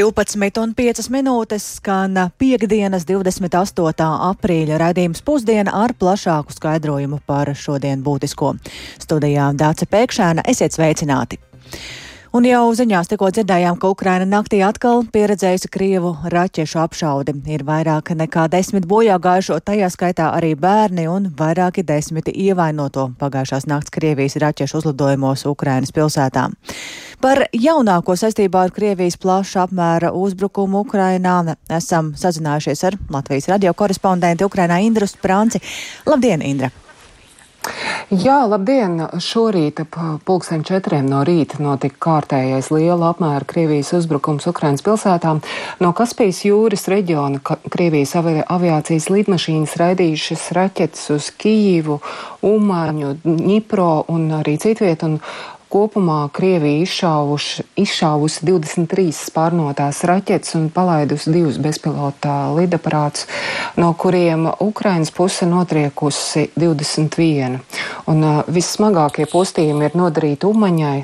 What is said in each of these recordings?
12,5 minūtes skan piekdienas 28. aprīļa raidījums pusdiena ar plašāku skaidrojumu par šodien būtisko. Studijā Dāca Pēkšēna esiet sveicināti! Un jau ziņās tikko dzirdējām, ka Ukraina naktī atkal pieredzējusi Krievu raķešu apšaudi. Ir vairāk nekā desmit bojā gājušo, tajā skaitā arī bērni un vairāki desmiti ievainoto pagājušās nakts Krievijas raķešu uzlidojumos Ukrainas pilsētām. Par jaunāko saistībā ar Krievijas plaša apmēra uzbrukumu Ukrainā esam sazinājušies ar Latvijas radio korespondentu Ukrainā Indru Spranci. Labdien, Indra! Jā, labdien! Šorīt ap pulksten četriem no rīta notika kārtējais liela apmēra Krievijas uzbrukums Ukrainas pilsētām. No Kaspijas jūras reģiona Krievijas aviācijas lidmašīnas raidījušas raķetes uz Kijivu, Umaņu, Ņipro un arī citvietu. Un Kopumā Krievija izšāvuši, izšāvusi 23 spārnotās raķetes un palaidusi divus bezpilota lidaparātus, no kuriem Ukrainas puse notriekusi 21. Un uh, vissmagākie postījumi ir nodarīti Umaņai.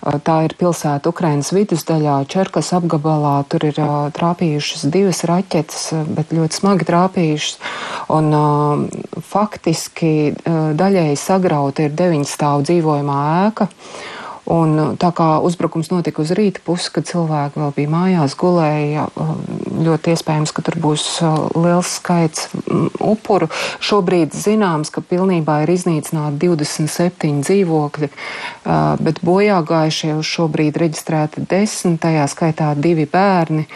Uh, tā ir pilsēta Ukrainas vidusdaļā, Čerkas apgabalā. Tur ir uh, trāpījušas divas raķetes, bet ļoti smagi trāpījušas. Un faktiski daļēji sagrauta ir deviņstāvu dzīvojamā ēka. Un, uh, tā kā uzbrukums notika uz rīta pusi, kad cilvēki vēl bija mājās, gulēja, uh, ļoti iespējams, ka tur būs uh, liels skaits mm, upuru. Šobrīd zināms, ka pilnībā ir iznīcināti 27 dzīvokļi, bet bojā gājušie uz šobrīd reģistrēti 10, tajā skaitā divi bērni.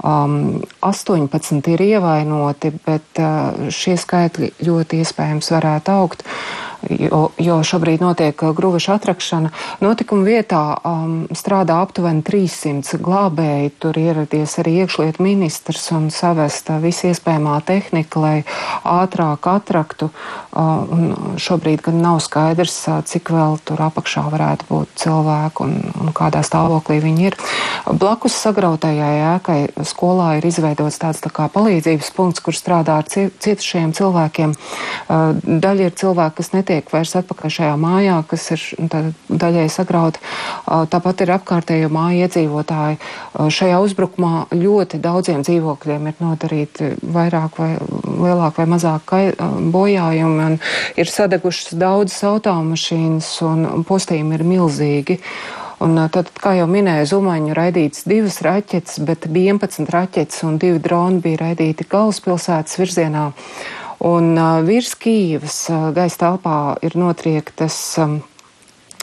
Um, 18 ir ievainoti, bet uh, šie skaitļi ļoti iespējams varētu augt. Uh, jo, jo šobrīd notiek uh, gruvaša atrakšana. Notikuma vietā um, strādā aptuveni 300 glābēji. Tur ieradies arī iekšliet ministrs un savesta visi iespējamā tehnika, lai ātrāk atraktu. Uh, un šobrīd gan nav skaidrs, uh, cik vēl tur apakšā varētu būt cilvēku un, un kādā stāvoklī viņi ir. Blakus sagrautajai ēkai skolā ir izveidots tāds tā kā palīdzības punkts, kur strādā ar cietušajiem cilvēkiem. Uh, daļa ir cilvēki, kas netiek netiek vairs atpakaļ šajā mājā, kas ir nu, daļai sagrauta. Tāpat ir apkārtējo māju iedzīvotāji. Šajā uzbrukumā ļoti daudziem dzīvokļiem ir nodarīti vairāk vai lielāk vai mazāk bojājumi, un ir sadegušas daudzas automašīnas, un postījumi ir milzīgi. Un tad, kā jau minēju, Zumaņu raidīts divas raķetes, bet 11 raķetes un divi droni bija raidīti galvaspilsētas virzienā. Un virs Kīvas gaisa telpā ir notriektas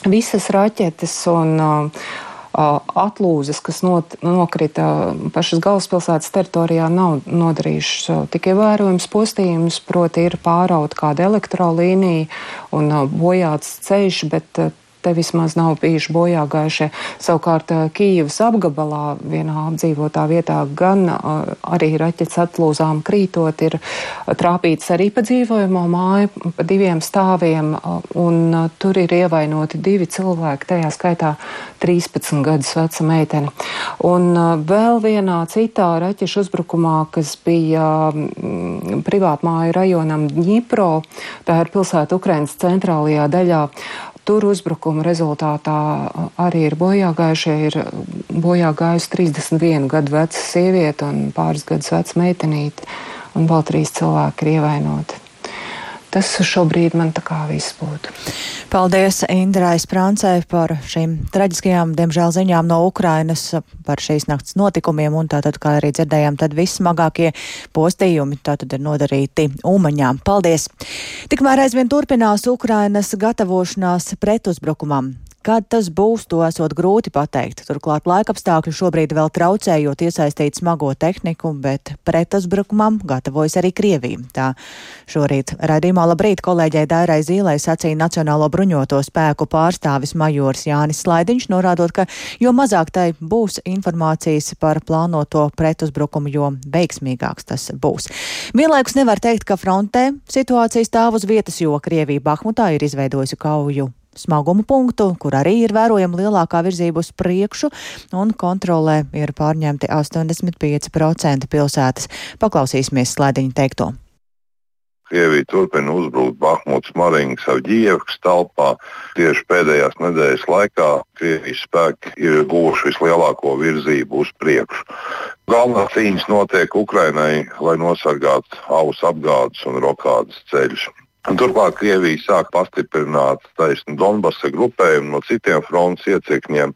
visas raķetes un atlūzes, kas not, nokrita pašas galvaspilsētas teritorijā, nav nodarījušas tik ievērojams postījums, proti ir pāraut kāda elektrolīnija un bojāts ceļš, bet te vismaz nav bijuši bojā gājušie. Savukārt eh, Kīivas apgabalā vienā apdzīvotā vietā gan eh, arī raķets atlūzām krītot ir trāpīts arī pa dzīvojamo māju, pa diviem stāviem, eh, un tur ir ievainoti divi cilvēki, tajā skaitā 13 gadus veca meitene. Un vēl vienā citā raķešu uzbrukumā, kas bija mm, privātmāju rajonam Dņipro, tā ir pilsēta Ukrainas centrālajā daļā, Tur uzbrukuma rezultātā arī ir bojā gājušie. Ir bojā gājusi 31 gadu veca sieviete un pāris gadus veca meitenīte, un vēl trīs cilvēki ir ievainoti. Tas šobrīd man tā kā viss būtu. Paldies Indrai Sprancei par šīm traģiskajām, diemžēl, ziņām no Ukrainas par šīs nakts notikumiem, un tātad, kā arī dzirdējām, tad vissmagākie postījumi tātad ir nodarīti Umaņām. Paldies! Tikmēr aizvien turpinās Ukrainas gatavošanās pretuzbrukumam. Kad tas būs, to esot grūti pateikt. Turklāt laikapstākļi šobrīd vēl traucējot iesaistīt smago tehniku, bet pretuzbrukumam gatavojas arī Krievija. Tā šorīt raidījumā labrīt kolēģei Dairai Zīlei sacīja Nacionālo bruņoto spēku pārstāvis majors Jānis Slaidiņš, norādot, ka jo mazāk tai būs informācijas par plānoto pretuzbrukumu, jo veiksmīgāks tas būs. Vienlaikus nevar teikt, ka frontē situācija stāv uz vietas, jo Krievija Bahmutā ir izveidojusi kauju smagumu punktu, kur arī ir vērojama lielākā virzība uz priekšu, un kontrolē ir pārņemti 85% pilsētas. Paklausīsimies slēdiņu teikto. Krievija turpina uzbrukt Bahmutas, Maringas, Avģievkas telpā. Tieši pēdējās nedēļas laikā Krievijas spēki ir guvuši vislielāko virzību uz priekšu. Galvenā cīņas notiek Ukrainai, lai nosargātu auss apgādes un rokādas ceļus. Un turklāt Krievija sāk pastiprināt taisnu Donbasa grupējumu no citiem frontes iecirkņiem.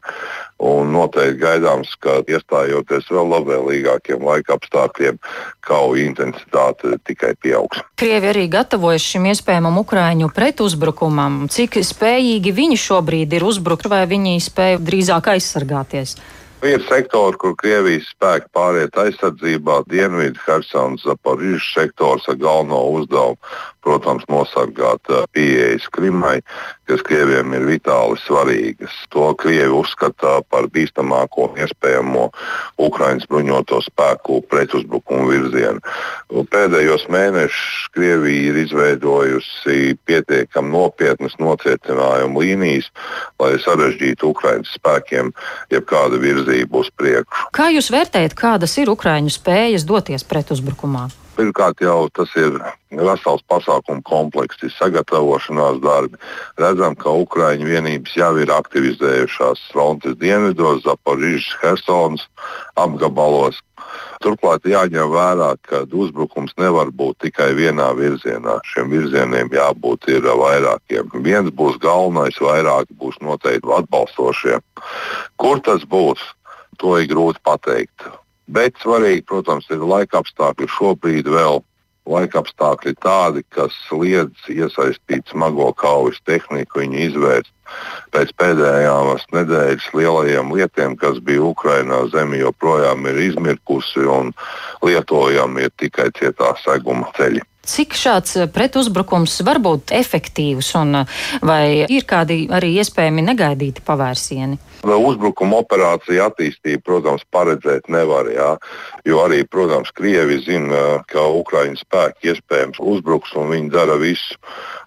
Noteikti gaidāms, ka iestājoties vēl labvēlīgākiem laika apstākļiem, kauja intensitāte tikai pieaugs. Krievi arī gatavojas šim iespējamam Ukraiņu pretuzbrukumam. Cik spējīgi viņi šobrīd ir uzbrukt, vai viņi spēj drīzāk aizsargāties? Ir sektori, kur Krievijas spēki pāriet aizsardzībā, Dienvidu, Helsinas, Zaporižas sektors ar galveno uzdevumu, protams, nosargāt pieejas Krimai, kas Krieviem ir vitāli svarīgas. To Krievi uzskata par bīstamāko iespējamo Ukraiņas bruņoto spēku pretuzbrukumu virzienu. Pēdējos mēnešus Krievija ir izveidojusi pietiekami nopietnas nocietinājumu līnijas, lai sarežģītu Ukraiņas spēkiem jebkādu virzību uz priekšu. Kā jūs vērtējat, kādas ir Ukraiņu spējas doties pretuzbrukumā? Pirmkārt, jau tas ir vesels pasākumu komplekss, ir sagatavošanās darbi. Redzam, ka Ukraiņu vienības jau ir aktivizējušās frontes dienvidos, Zaporižas, Helsonas apgabalos. Turklāt jāņem vērā, ka uzbrukums nevar būt tikai vienā virzienā. Šiem virzieniem jābūt vairākiem. Viens būs galvenais, vairāki būs noteikti atbalstošie. Kur tas būs, to ir grūti pateikt. Bet svarīgi, protams, ir laika apstākļi. Šobrīd vēl laika apstākļi tādi, kas liedz iesaistīt smago kaujas tehniku, viņu izvērst. Pēc pēdējām nedēļas lielajiem lietiem, kas bija Ukrainā, zeme joprojām ir izmirkusi un lietojami ir tikai cietā seguma ceļi. Cik šāds pretuzbrukums var būt efektīvs, un vai ir kādi arī iespējami negaidīti pavērsieni? Uzbrukuma operācija attīstību, protams, paredzēt nevar. Jā, jo arī, protams, Krievi zina, ka Ukraiņas spēki iespējams uzbruks un viņi dara visu,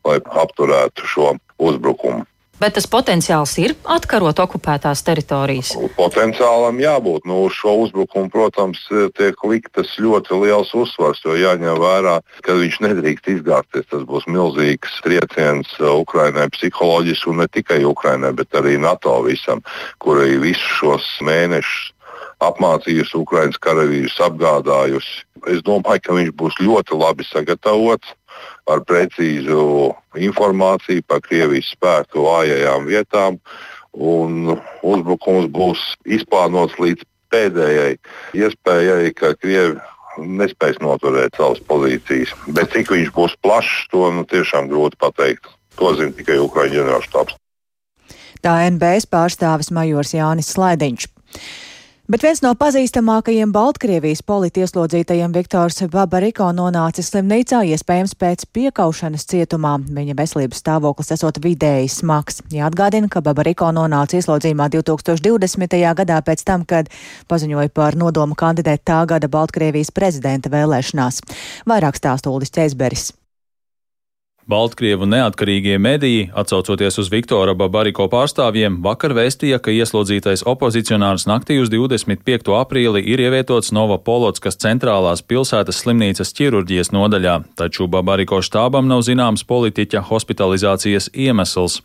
lai apturētu šo uzbrukumu. Bet tas potenciāls ir atkarot okupētās teritorijas. Potenciālam jābūt. Nu, uz šo uzbrukumu, protams, tiek liktas ļoti liels uzsvars, jo jāņem vērā, ka viņš nedrīkst izgāzties. Tas būs milzīgs trieciens Ukrainai psiholoģiski un ne tikai Ukrainai, bet arī NATO visam, kuri visus šos mēnešus apmācījusi Ukraiņas karavīrus, apgādājusi. Es domāju, ka viņš būs ļoti labi sagatavots ar precīzu informāciju par Krievijas spēku vājajām vietām. Uzbrukums būs izplānots līdz pēdējai iespējai, ka Krievi nespēs noturēt savas pozīcijas. Bet cik viņš būs plašs, to nu, tiešām grūti pateikt. To zina tikai Ukraiņu ģenerālštāps. Tā NBS pārstāvis Majors Jānis Slaidiņš. Bet viens no pazīstamākajiem Baltkrievijas politieslodzītajiem Viktors Babariko nonācis slimnīcā, iespējams pēc piekaušanas cietumā. Viņa veselības stāvoklis esot vidēji smags. Jāatgādina, ka Babariko nonāca ieslodzījumā 2020. gadā pēc tam, kad paziņoja par nodomu kandidēt tā gada Baltkrievijas prezidenta vēlēšanās. Vairāk stāstūlis Cēsberis. Baltkrievu neatkarīgie mediji, atsaucoties uz Viktora Babariko pārstāvjiem, vakar vēstīja, ka ieslodzītais opozicionārs naktī uz 25. aprīli ir ievietots Nova Polotskas centrālās pilsētas slimnīcas ķirurģijas nodaļā, taču Babariko štābam nav zināms politiķa hospitalizācijas iemesls.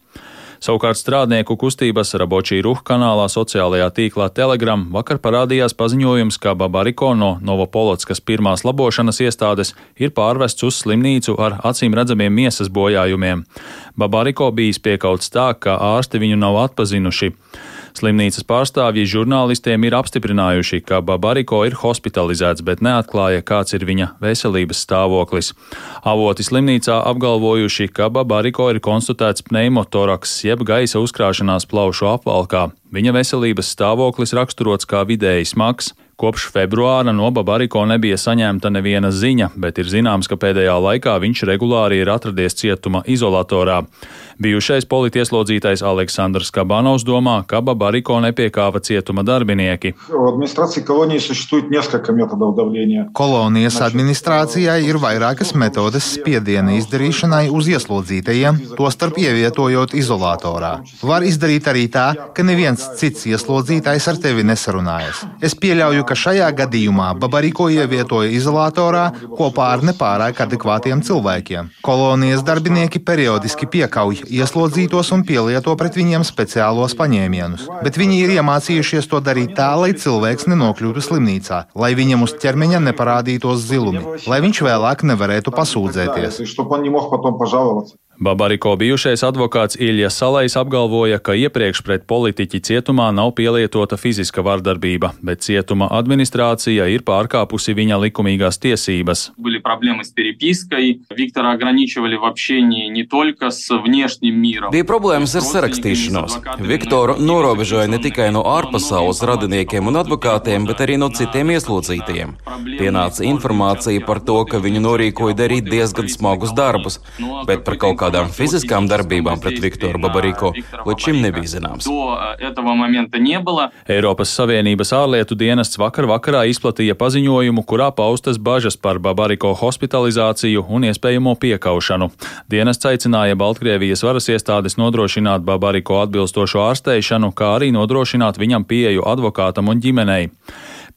Savukārt strādnieku kustības Rabočī Ruh kanālā sociālajā tīklā Telegram vakar parādījās paziņojums, ka Babariko no Novopolotskas pirmās labošanas iestādes ir pārvests uz slimnīcu ar acīm redzamiem miesas bojājumiem. Babariko bijis piekauts tā, ka ārsti viņu nav atpazinuši. Slimnīcas pārstāvji žurnālistiem ir apstiprinājuši, ka Babariko ir hospitalizēts, bet neatklāja, kāds ir viņa veselības stāvoklis. Avoti slimnīcā apgalvojuši, ka Babariko ir konstatēts pneimotoraks, jeb gaisa uzkrāšanās plaušu apvalkā. Viņa veselības stāvoklis raksturots kā vidēji smags. Kopš februāra no Babariko nebija saņemta neviena ziņa, bet ir zināms, ka pēdējā laikā viņš regulāri ir atradies cietuma izolatorā. Bijušais politieslodzītais Aleksandrs Kabanovs domā, ka Babariko nepiekāva cietuma darbinieki. Kolonijas administrācijai ir vairākas metodes spiediena izdarīšanai uz ieslodzītajiem, tostarp ievietojot izolatorā. Var izdarīt arī tā, ka neviens cits ieslodzītais ar tevi nesarunājas. Es pieļauju, ka šajā gadījumā Babariko ievietoja izolatorā kopā ar nepārāk adekvātiem cilvēkiem. Kolonijas darbinieki periodiski piekauj ieslodzītos un pielieto pret viņiem speciālos paņēmienus, bet viņi ir iemācījušies to darīt tā, lai cilvēks nenokļūtu slimnīcā, lai viņam uz ķermeņa neparādītos zilumi, lai viņš vēlāk nevarētu pasūdzēties. Babariko bijušais advokāts Ilja Salais apgalvoja, ka iepriekš pret politiķi cietumā nav pielietota fiziska vardarbība, bet cietuma administrācija ir pārkāpusi viņa likumīgās tiesības. Bija problēmas ar sarakstīšanos. Viktoru norobežoja ne tikai no ārpasaules radiniekiem un advokātiem, bet arī no citiem ieslodzītajiem. Pienāca informācija par to, ka viņu norīkoja darīt diezgan smagus darbus, bet par kaut kādu kādām fiziskām darbībām pret Viktoru Babariko līdz šim nebija zināms. Eiropas Savienības ārlietu dienests vakar vakarā izplatīja paziņojumu, kurā paustas bažas par Babariko hospitalizāciju un iespējamo piekaušanu. Dienests aicināja Baltkrievijas varas iestādes nodrošināt Babariko atbilstošo ārsteišanu, kā arī nodrošināt viņam pieeju advokātam un ģimenei.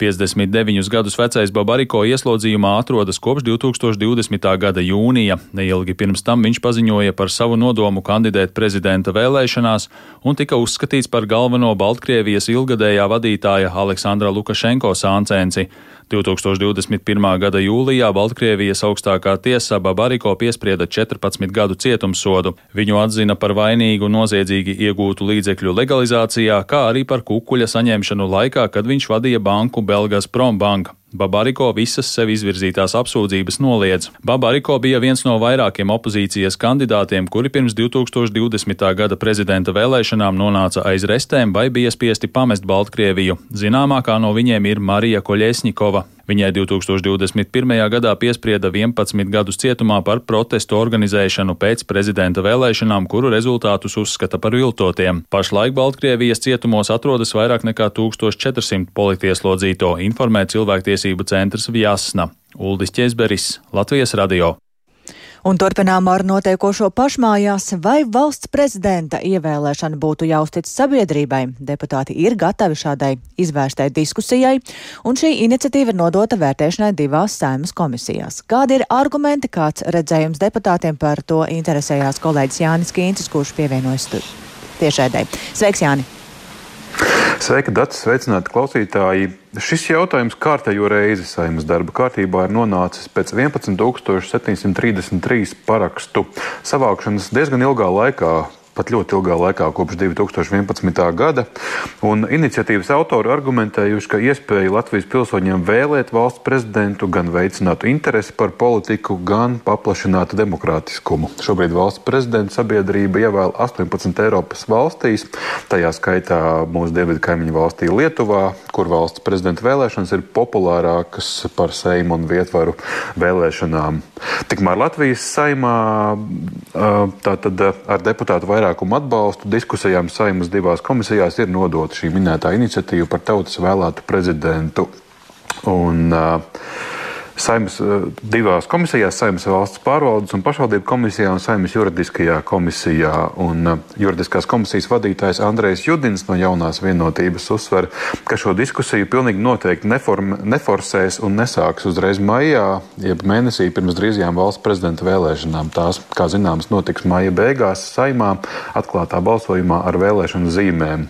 59 gadus vecais Babariko ieslodzījumā atrodas kopš 2020. gada jūnija. Neilgi pirms tam viņš paziņoja par savu nodomu kandidēt prezidenta vēlēšanās un tika uzskatīts par galveno Baltkrievijas ilgadējā vadītāja Aleksandra Lukašenko sāncensi. 2021. gada jūlijā Baltkrievijas augstākā tiesa Babariko piesprieda 14 gadu cietumsodu. Viņu atzina par vainīgu noziedzīgi iegūtu līdzekļu legalizācijā, kā arī par kukuļa saņemšanu laikā, kad viņš vadīja banku Belgas Prombanka. Babariko visas sev izvirzītās apsūdzības noliedz. Babariko bija viens no vairākiem opozīcijas kandidātiem, kuri pirms 2020. gada prezidenta vēlēšanām nonāca aiz restēm vai bija spiesti pamest Baltkrieviju. Zināmākā no viņiem ir Marija Koļesņikova. Viņai 2021. gadā piesprieda 11 gadus cietumā par protestu organizēšanu pēc prezidenta vēlēšanām, kuru rezultātus uzskata par viltotiem. Pašlaik Baltkrievijas cietumos atrodas vairāk nekā 1400 politieslodzīto, informē cilvēktiesību centrs Vjasna. Uldis Česberis, Latvijas radio. Un turpinām ar notiekošo pašmājās, vai valsts prezidenta ievēlēšana būtu jāuztic sabiedrībai. Deputāti ir gatavi šādai izvērstai diskusijai, un šī iniciatīva ir nodota vērtēšanai divās saimas komisijās. Kādi ir argumenti, kāds redzējums deputātiem par to interesējās kolēģis Jānis Kīncis, kurš pievienojas tiešēdē. Sveiks, Jāni! Sveika, Dārts! Sveicināti klausītāji! Šis jautājums kārtējo reizi saimnes darba kārtībā ir nonācis pēc 11,733 parakstu savākšanas diezgan ilgā laikā pat ļoti ilgā laikā, kopš 2011. gada. Iniciatīvas autori argumentējuši, ka iespēja Latvijas pilsoņiem vēlēt valsts prezidentu gan veicinātu interesi par politiku, gan paplašinātu demokrātiskumu. Šobrīd valsts prezidenta sabiedrība ievēl 18 Eiropas valstīs, tajā skaitā mūsu dienvidu kaimiņu valstī Lietuvā, kur valsts prezidenta vēlēšanas ir populārākas par Seimu un Vietvaru vēlēšanām. Tikmēr Latvijas saimā tātad ar deputātu vairāk vairākumu atbalstu diskusijām saimas divās komisijās ir nodota šī minētā iniciatīva par tautas vēlētu prezidentu. Un, uh, Saimas eh, divās komisijās, Saimas valsts pārvaldes un pašvaldību komisijā un Saimas juridiskajā komisijā. Un eh, juridiskās komisijas vadītājs Andrejs Judins no jaunās vienotības uzsver, ka šo diskusiju pilnīgi noteikti neform, neforsēs un nesāks uzreiz maijā, jeb mēnesī pirms drīzajām valsts prezidenta vēlēšanām. Tās, kā zināms, notiks maija beigās Saimā atklātā balsojumā ar vēlēšanu zīmēm.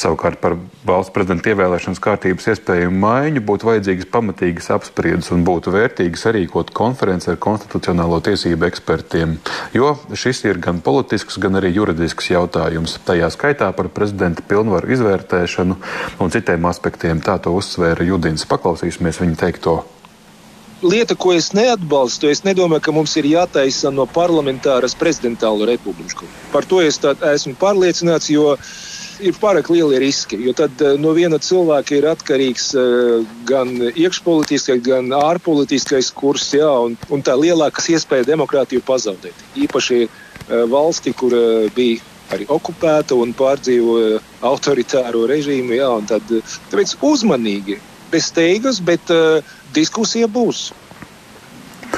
Savukārt par valsts prezidenta ievēlēšanas kārtības iespējamu maiņu būtu vajadzīgas pamatīgas apspriedas un būtu vērtīgi sarīkot konferenci ar konstitucionālo tiesību ekspertiem, jo šis ir gan politisks, gan arī juridisks jautājums. Tajā skaitā par prezidenta pilnvaru izvērtēšanu un citiem aspektiem. Tā to uzsvēra Judins. Paklausīsimies viņa teikto lieta, ko es neatbalstu, es nedomāju, ka mums ir jātaisa no parlamentāras prezidentālo republiku. Par to es esmu pārliecināts, jo ir pārāk lieli riski. Jo tad eh, no viena cilvēka ir atkarīgs eh, gan iekšpolitiskais, gan ārpolitiskais kurs, jā, un, un tā lielākas iespēja demokrātiju pazaudēt. Īpaši eh, valsti, kur bija arī okupēta un pārdzīvoja autoritāro režīmu. Jā, tad, tāpēc uzmanīgi, bez steigas, bet uh, diskusija būs.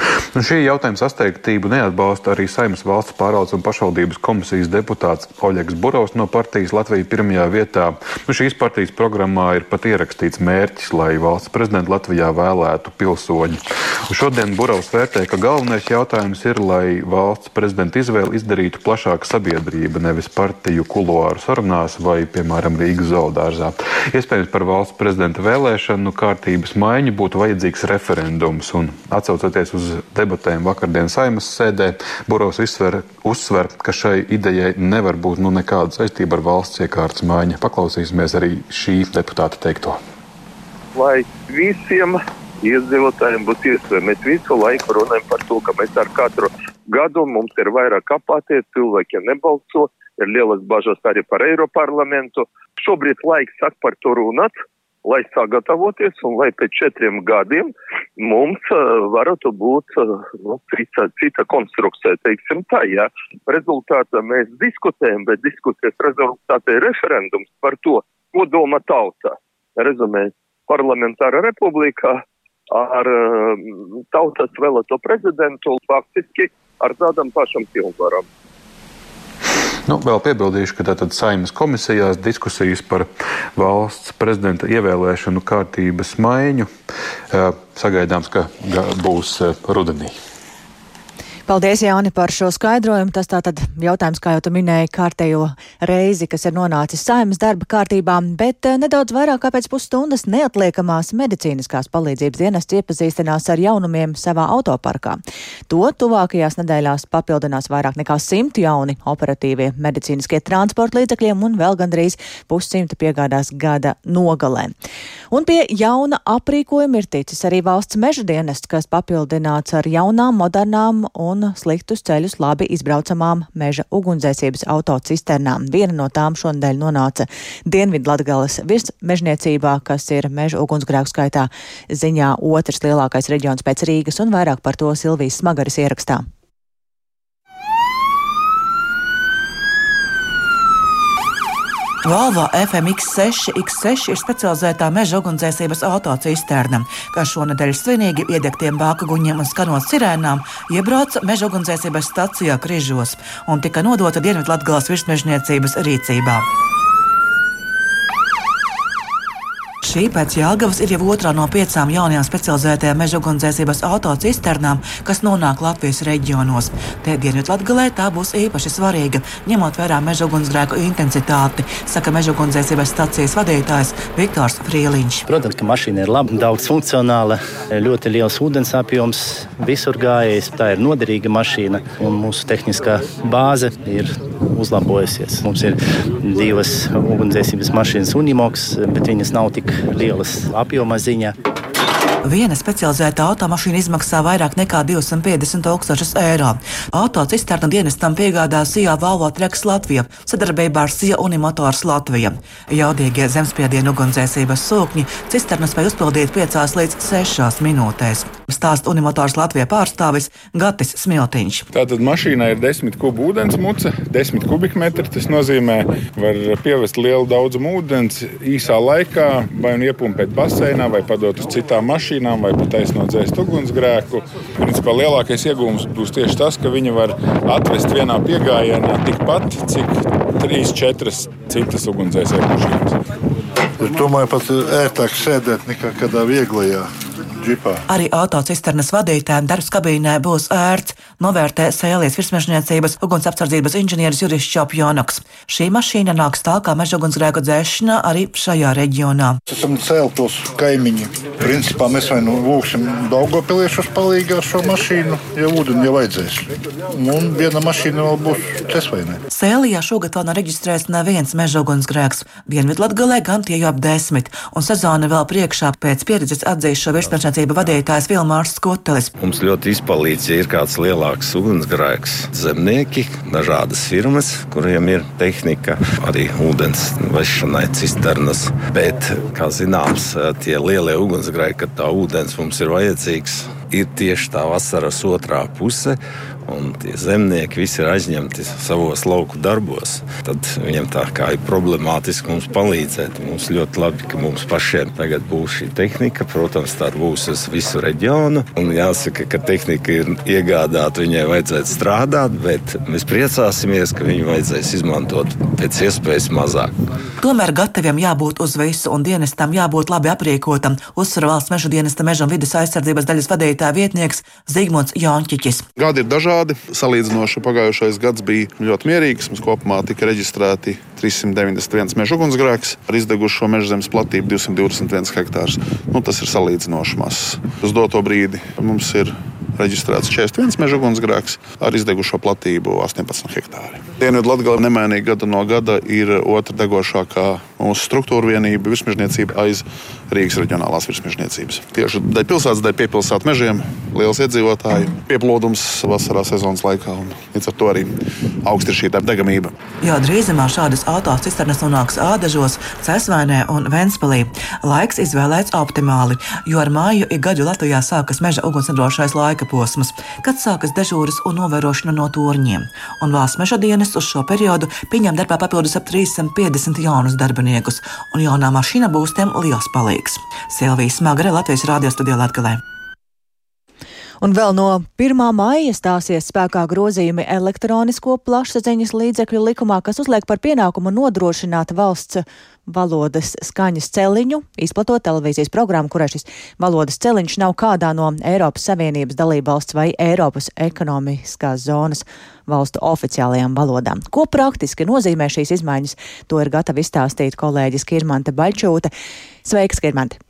Un šī jautājuma sasteigtību neatbalsta arī Saimas valsts pārvaldes un pašvaldības komisijas deputāts Oļegs Burovs no partijas Latvija pirmajā vietā. Nu, šīs partijas programmā ir pat ierakstīts mērķis, lai valsts prezidentu Latvijā vēlētu pilsoņi. Un šodien Burovs vērtē, ka galvenais jautājums ir, lai valsts prezidenta izvēli izdarītu plašāka sabiedrība, nevis partiju kuloāru sarunās vai, piemēram, Rīgas zoodārzā. Iespējams, par valsts prezidenta vēlēšanu kārtības maiņu būtu vajadzīgs referendums. Un, atsaucoties uz debatēm vakardienas saimas sēdē, Burovs izsver, uzsver, ka šai idejai nevar būt nu, nekāda saistība ar valsts iekārtas maiņu. Paklausīsimies arī šī deputāta teikto. Lai visiem iedzīvotājiem būs iespēja. Mēs visu laiku runājam par to, ka mēs ar katru gadu mums ir vairāk apāties, cilvēkiem nebalso, ir lielas bažas arī par Eiroparlamentu. Šobrīd laiks sāk par to runāt, lai sagatavoties un lai pēc četriem gadiem mums uh, varētu būt uh, nu, cita, cita konstrukcija, teiksim tā, ja. Rezultātā mēs diskutējam, bet diskusijas rezultātā ir referendums par to, ko doma tauta. Rezumē, parlamentāra republikā ar uh, tautas vēlēto prezidentu faktiski ar tādam pašam pilnvaram. Nu, vēl piebildīšu, ka tātad saimnes komisijās diskusijas par valsts prezidenta ievēlēšanu kārtības maiņu sagaidāms, ka būs rudenī. Paldies, Jāni, par šo skaidrojumu. Tas tātad jautājums, kā jau tu minēji, kārtējo reizi, kas ir nonācis saimas darba kārtībā, bet eh, nedaudz vairāk kā pēc pusstundas neatliekamās medicīniskās palīdzības dienests iepazīstinās ar jaunumiem savā autoparkā. To tuvākajās nedēļās papildinās vairāk nekā simt jauni operatīvie medicīniskie transporta līdzekļiem un vēl gandrīz pussimta piegādās gada nogalē. Un pie jauna aprīkojuma ir ticis arī valsts meža dienests, kas papildināts ar jaunām, modernām un un sliktus ceļus labi izbraucamām meža ugunsdzēsības autocisternām. Viena no tām šonadēļ nonāca Dienvidlatgales virsmežniecībā, kas ir meža ugunsgrēku skaitā ziņā otrs lielākais reģions pēc Rīgas, un vairāk par to Silvijas Smagaris ierakstā. Volvo FMX6 X6 ir specializētā meža ugunsdzēsības autocisterna, kas šonadēļ svinīgi iedegtiem bāka guņiem un skanot sirēnām iebrauca meža ugunsdzēsības stacijā Križos un tika nodota Dienvidlatgales virsmežniecības rīcībā. Šī pēc Jālgavas ir jau otrā no piecām jaunajām specializētajām meža ugunsdzēsības autocisternām, kas nonāk Latvijas reģionos. Te Dienvidlatgalē tā būs īpaši svarīga, ņemot vērā meža ugunsgrēku intensitāti, saka meža ugunsdzēsības stacijas vadītājs Viktors Frīliņš. Protams, ka mašīna ir laba, daudz funkcionāla, ļoti liels ūdens apjoms, visur gājējis. Tā ir noderīga mašīna un mūsu tehniskā bāze ir uzlabojusies. Mums ir divas ugunsdzēsības mašīnas Unimoks, bet viņas nav tik lielas apjoma ziņā. Viena specializēta automašīna izmaksā vairāk nekā 250 tūkstošus eiro. Autocisterna dienestam piegādā Sijā Valvo Treks Latvija sadarbībā ar Sija Unimotors Latvija. Jaudīgie zemspiedienu ugunsdzēsības sūkņi cisterna spēj uzpildīt 5 līdz 6 minūtēs. Stāsta Unimotors Latvija pārstāvis Gatis Smiltiņš. Tātad mašīnā ir 10 kubu ūdens muca, 10 kubikmetri. Tas nozīmē, var pievest lielu daudzumu ūdens īsā laikā, vai nu iepumpēt baseinā, vai padot uz citām mašīnām mašīnām vai pat taisnot dzēst ugunsgrēku. Principā lielākais iegūms būs tieši tas, ka viņi var atvest vienā piegājienā tikpat, cik 3-4 citas ugunsdzēsēju mašīnas. Es domāju, pat ērtāk sēdēt nekā kādā vieglajā džipā. Arī autocisternas vadītājiem darbs kabīnē būs ērts, novērtē Sēlijas virsmežniecības ugunsapsardzības inženieris Juris Čopjonoks. Šī mašīna nāks tā kā meža ugunsgrēku dzēšanā arī šajā reģionā. Esam celtos kaimiņi. Principā mēs vai nu lūgsim Daugopiliešus palīgā šo mašīnu, ja ūdeni jau vajadzēs. Un viena mašīna vēl būs tesvainē. Sēlijā šogad vēl nav reģistrēts neviens meža ugunsgrēks. Dienvidlatgalē gan tie jau ap desmit, un sezona vēl priekšā pēc pieredzes atzīst šo tirsniecība vadītājs Vilmārs Skotelis. Mums ļoti izpalīdz, ja ir kāds lielāks ugunsgrēks. Zemnieki, dažādas firmas, kuriem ir tehnika, arī ūdens vešanai, cisternas. Bet, kā zināms, tie lielie ugunsgrēki, kad tā ūdens mums ir vajadzīgs, ir tieši tā vasaras otrā puse, un tie zemnieki visi ir aizņemti savos lauku darbos, tad viņiem tā kā ir problemātiski mums palīdzēt. Mums ļoti labi, ka mums pašiem tagad būs šī tehnika. Protams, tā būs uz visu reģionu. Un jāsaka, ka tehnika ir iegādāta, viņai vajadzētu strādāt, bet mēs priecāsimies, ka viņu vajadzēs izmantot pēc iespējas mazāk. Tomēr gataviem jābūt uz visu, un dienestam jābūt labi aprīkotam, uzsver valsts meža dienesta meža un vidas aizsardzības daļas vadītāja vietnieks Zigmunds Jončiķis. Gadi ir dažādi. Salīdzinoši pagājušais gads bija ļoti mierīgs. Mums kopumā tika reģistrēti 391 meža ugunsgrēks ar izdegušo meža zemes platību 221 hektārus. Nu, tas ir salīdzinoši mazs. Uz doto brīdi mums ir reģistrēts 41 meža ugunsgrēks ar izdegušo platību 18 hektāri. Dienvidu Latvijā nemainīgi gada no gada ir otra degošākā mūsu struktūra vienība virsmežniecība aiz Rīgas reģionālās virsmežniecības. Tieši dēļ pilsētas, dēļ piepilsētu mežiem, liels iedzīvotāju pieplūdums vasarā sezonas laikā, un līdz ar to arī augsta ir šī degamība. Jau drīzumā šādas autocisternas nonāks Ādažos, Cēsvainē un Ventspilī. Laiks izvēlēts optimāli, jo ar māju ik gadu Latvijā sākas meža ugunsnedrošais laika posms, kad sākas dežūras un novērošana no torņiem. Un valsts meža dienas uz šo periodu pieņem darbā papildus ap 350 jaunus darbiniekus, un jaunā mašīna būs tiem liels palīgs. Silvijas Smagre, Latvijas Rādio studijā Latvijā. Un vēl no 1. maija stāsies spēkā grozījumi elektronisko plašsaziņas līdzekļu likumā, kas uzliek par pienākumu nodrošināt valsts valodas skaņas celiņu, izplatot televīzijas programmu, kurai šis valodas celiņš nav kādā no Eiropas Savienības dalībvalsts vai Eiropas ekonomiskās zonas valstu oficiālajām valodām. Ko praktiski nozīmē šīs izmaiņas, to ir gatava izstāstīt kolēģis Kirmante Baļķūte. Sveiks, Kirmante!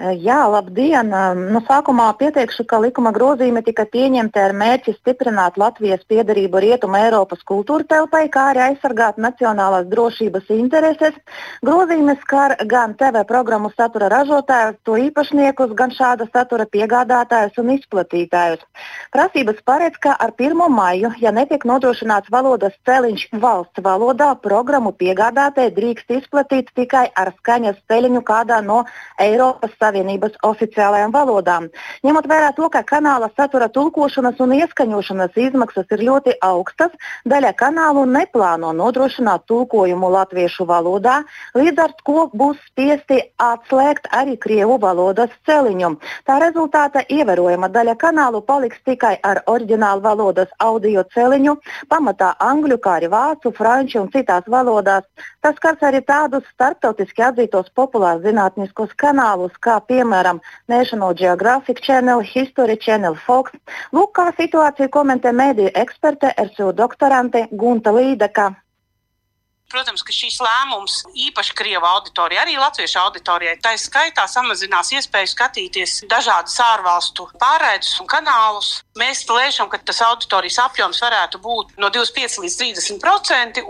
Jā, labdien! Nu, sākumā pieteikšu, ka likuma grozījumi tika pieņemti ar mērķi stiprināt Latvijas piedarību Rietuma Eiropas kultūra telpai, kā arī aizsargāt nacionālās drošības intereses. Grozījumi skar gan TV programmu satura ražotājus, to īpašniekus, gan šāda satura piegādātājus un izplatītājus. Prasības paredz, ka ar 1. maiju, ja netiek nodrošināts valodas celiņš valsts valodā, programmu piegādātāji drīkst izplatīt tikai ar skaņas ceļiņu kādā no Eiropas Savienības Savienības oficiālajām valodām. Ņemot vērā to, ka kanāla satura tulkošanas un ieskaņošanas izmaksas ir ļoti augstas, daļa kanālu neplāno nodrošināt tulkojumu latviešu valodā, līdz ar to būs spiesti atslēgt arī krievu valodas celiņu. Tā rezultātā ievērojama daļa kanālu paliks tikai ar oriģinālu valodas audio celiņu, pamatā angļu, kā arī vācu, franču un citās valodās. Tas skars arī tādus starptautiski atzītos populārus zinātniskos kanālus, kā piemēram National Geographic Channel, History Channel, Fox. Lūk, kā situāciju komentē mediju eksperte RSU doktorante Gunta Līdeka. Protams, ka šīs lēmums īpaši Krievijas auditorijai, arī Latviešu auditorijai, tā skaitā samazinās iespēju skatīties dažādas ārvalstu pārraidus un kanālus. Mēs lēšam, ka tas auditorijas apjoms varētu būt no 25 līdz 30 procenti.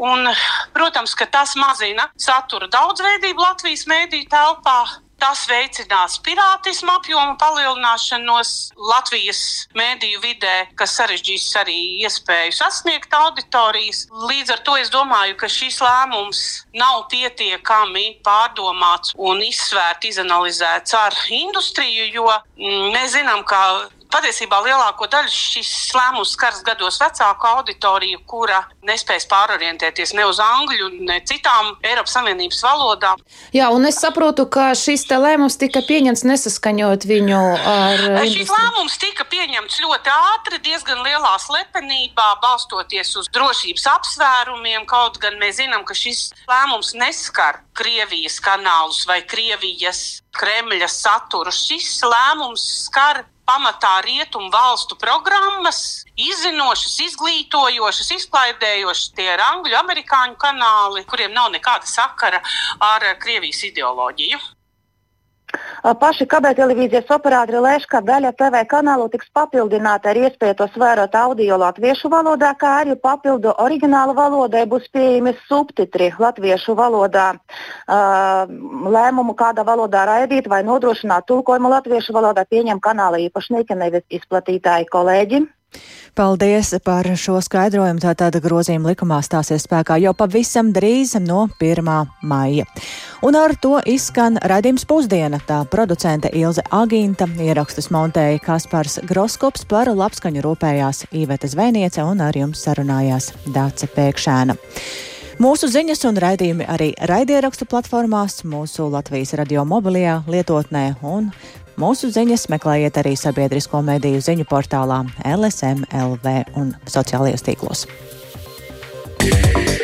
Protams, ka tas mazina satura daudzveidību Latvijas mēdīju telpā. Tas veicinās pirātismu apjomu palielināšanos Latvijas mēdīju vidē, kas sarežģīs arī iespēju sasniegt auditorijas. Līdz ar to es domāju, ka šis lēmums nav pietiekami pārdomāts un izsvērts, izanalizēts ar industriju, jo mm, mēs zinām, ka Patiesībā lielāko daļu šis lēmums skars gados vecāku auditoriju, kura nespēs pārorientēties ne uz angļu, ne citām Eiropas Savienības valodām. Jā, un es saprotu, ka šis lēmums tika pieņemts nesaskaņot viņu ar. Šis industriju. lēmums tika pieņemts ļoti ātri, diezgan lielā slepenībā, balstoties uz drošības apsvērumiem. Kaut gan mēs zinām, ka šis lēmums neskar Krievijas kanālus vai Krievijas Kremļa saturu. Šis lēmums skar pamatā rietumu valstu programmas, izzinošas, izglītojošas, izklaidējošas. Tie ir angļu, amerikāņu kanāli, kuriem nav nekāda sakara ar Krievijas ideoloģiju. Paši kabeltelevīzijas operatori lēš, ka daļa TV kanālu tiks papildināta ar iespēju tos vērot audio latviešu valodā, kā arī papildu oriģinālu valodai būs pieejami subtitri latviešu valodā. Lēmumu, kādā valodā raidīt vai nodrošināt tulkojumu latviešu valodā, pieņem kanāla īpašnieki, nevis izplatītāji kolēģi. Paldies par šo skaidrojumu. Tātad grozījuma likumā stāsies spēkā jau pavisam drīz no 1. maija. Un ar to izskan raidījums pusdiena. Tā producente Ilze Agīnta ierakstus montēja Kaspars Groskops par labskaņu rūpējās Īveta Zvēniece un ar jums sarunājās Dāce Pēkšēna. Mūsu ziņas un raidījumi arī raidierakstu platformās, mūsu Latvijas radio mobilajā lietotnē un Mūsu ziņas meklējiet arī sabiedrisko mediju ziņu portālā LSM LV un sociālajos tīklos. Yeah.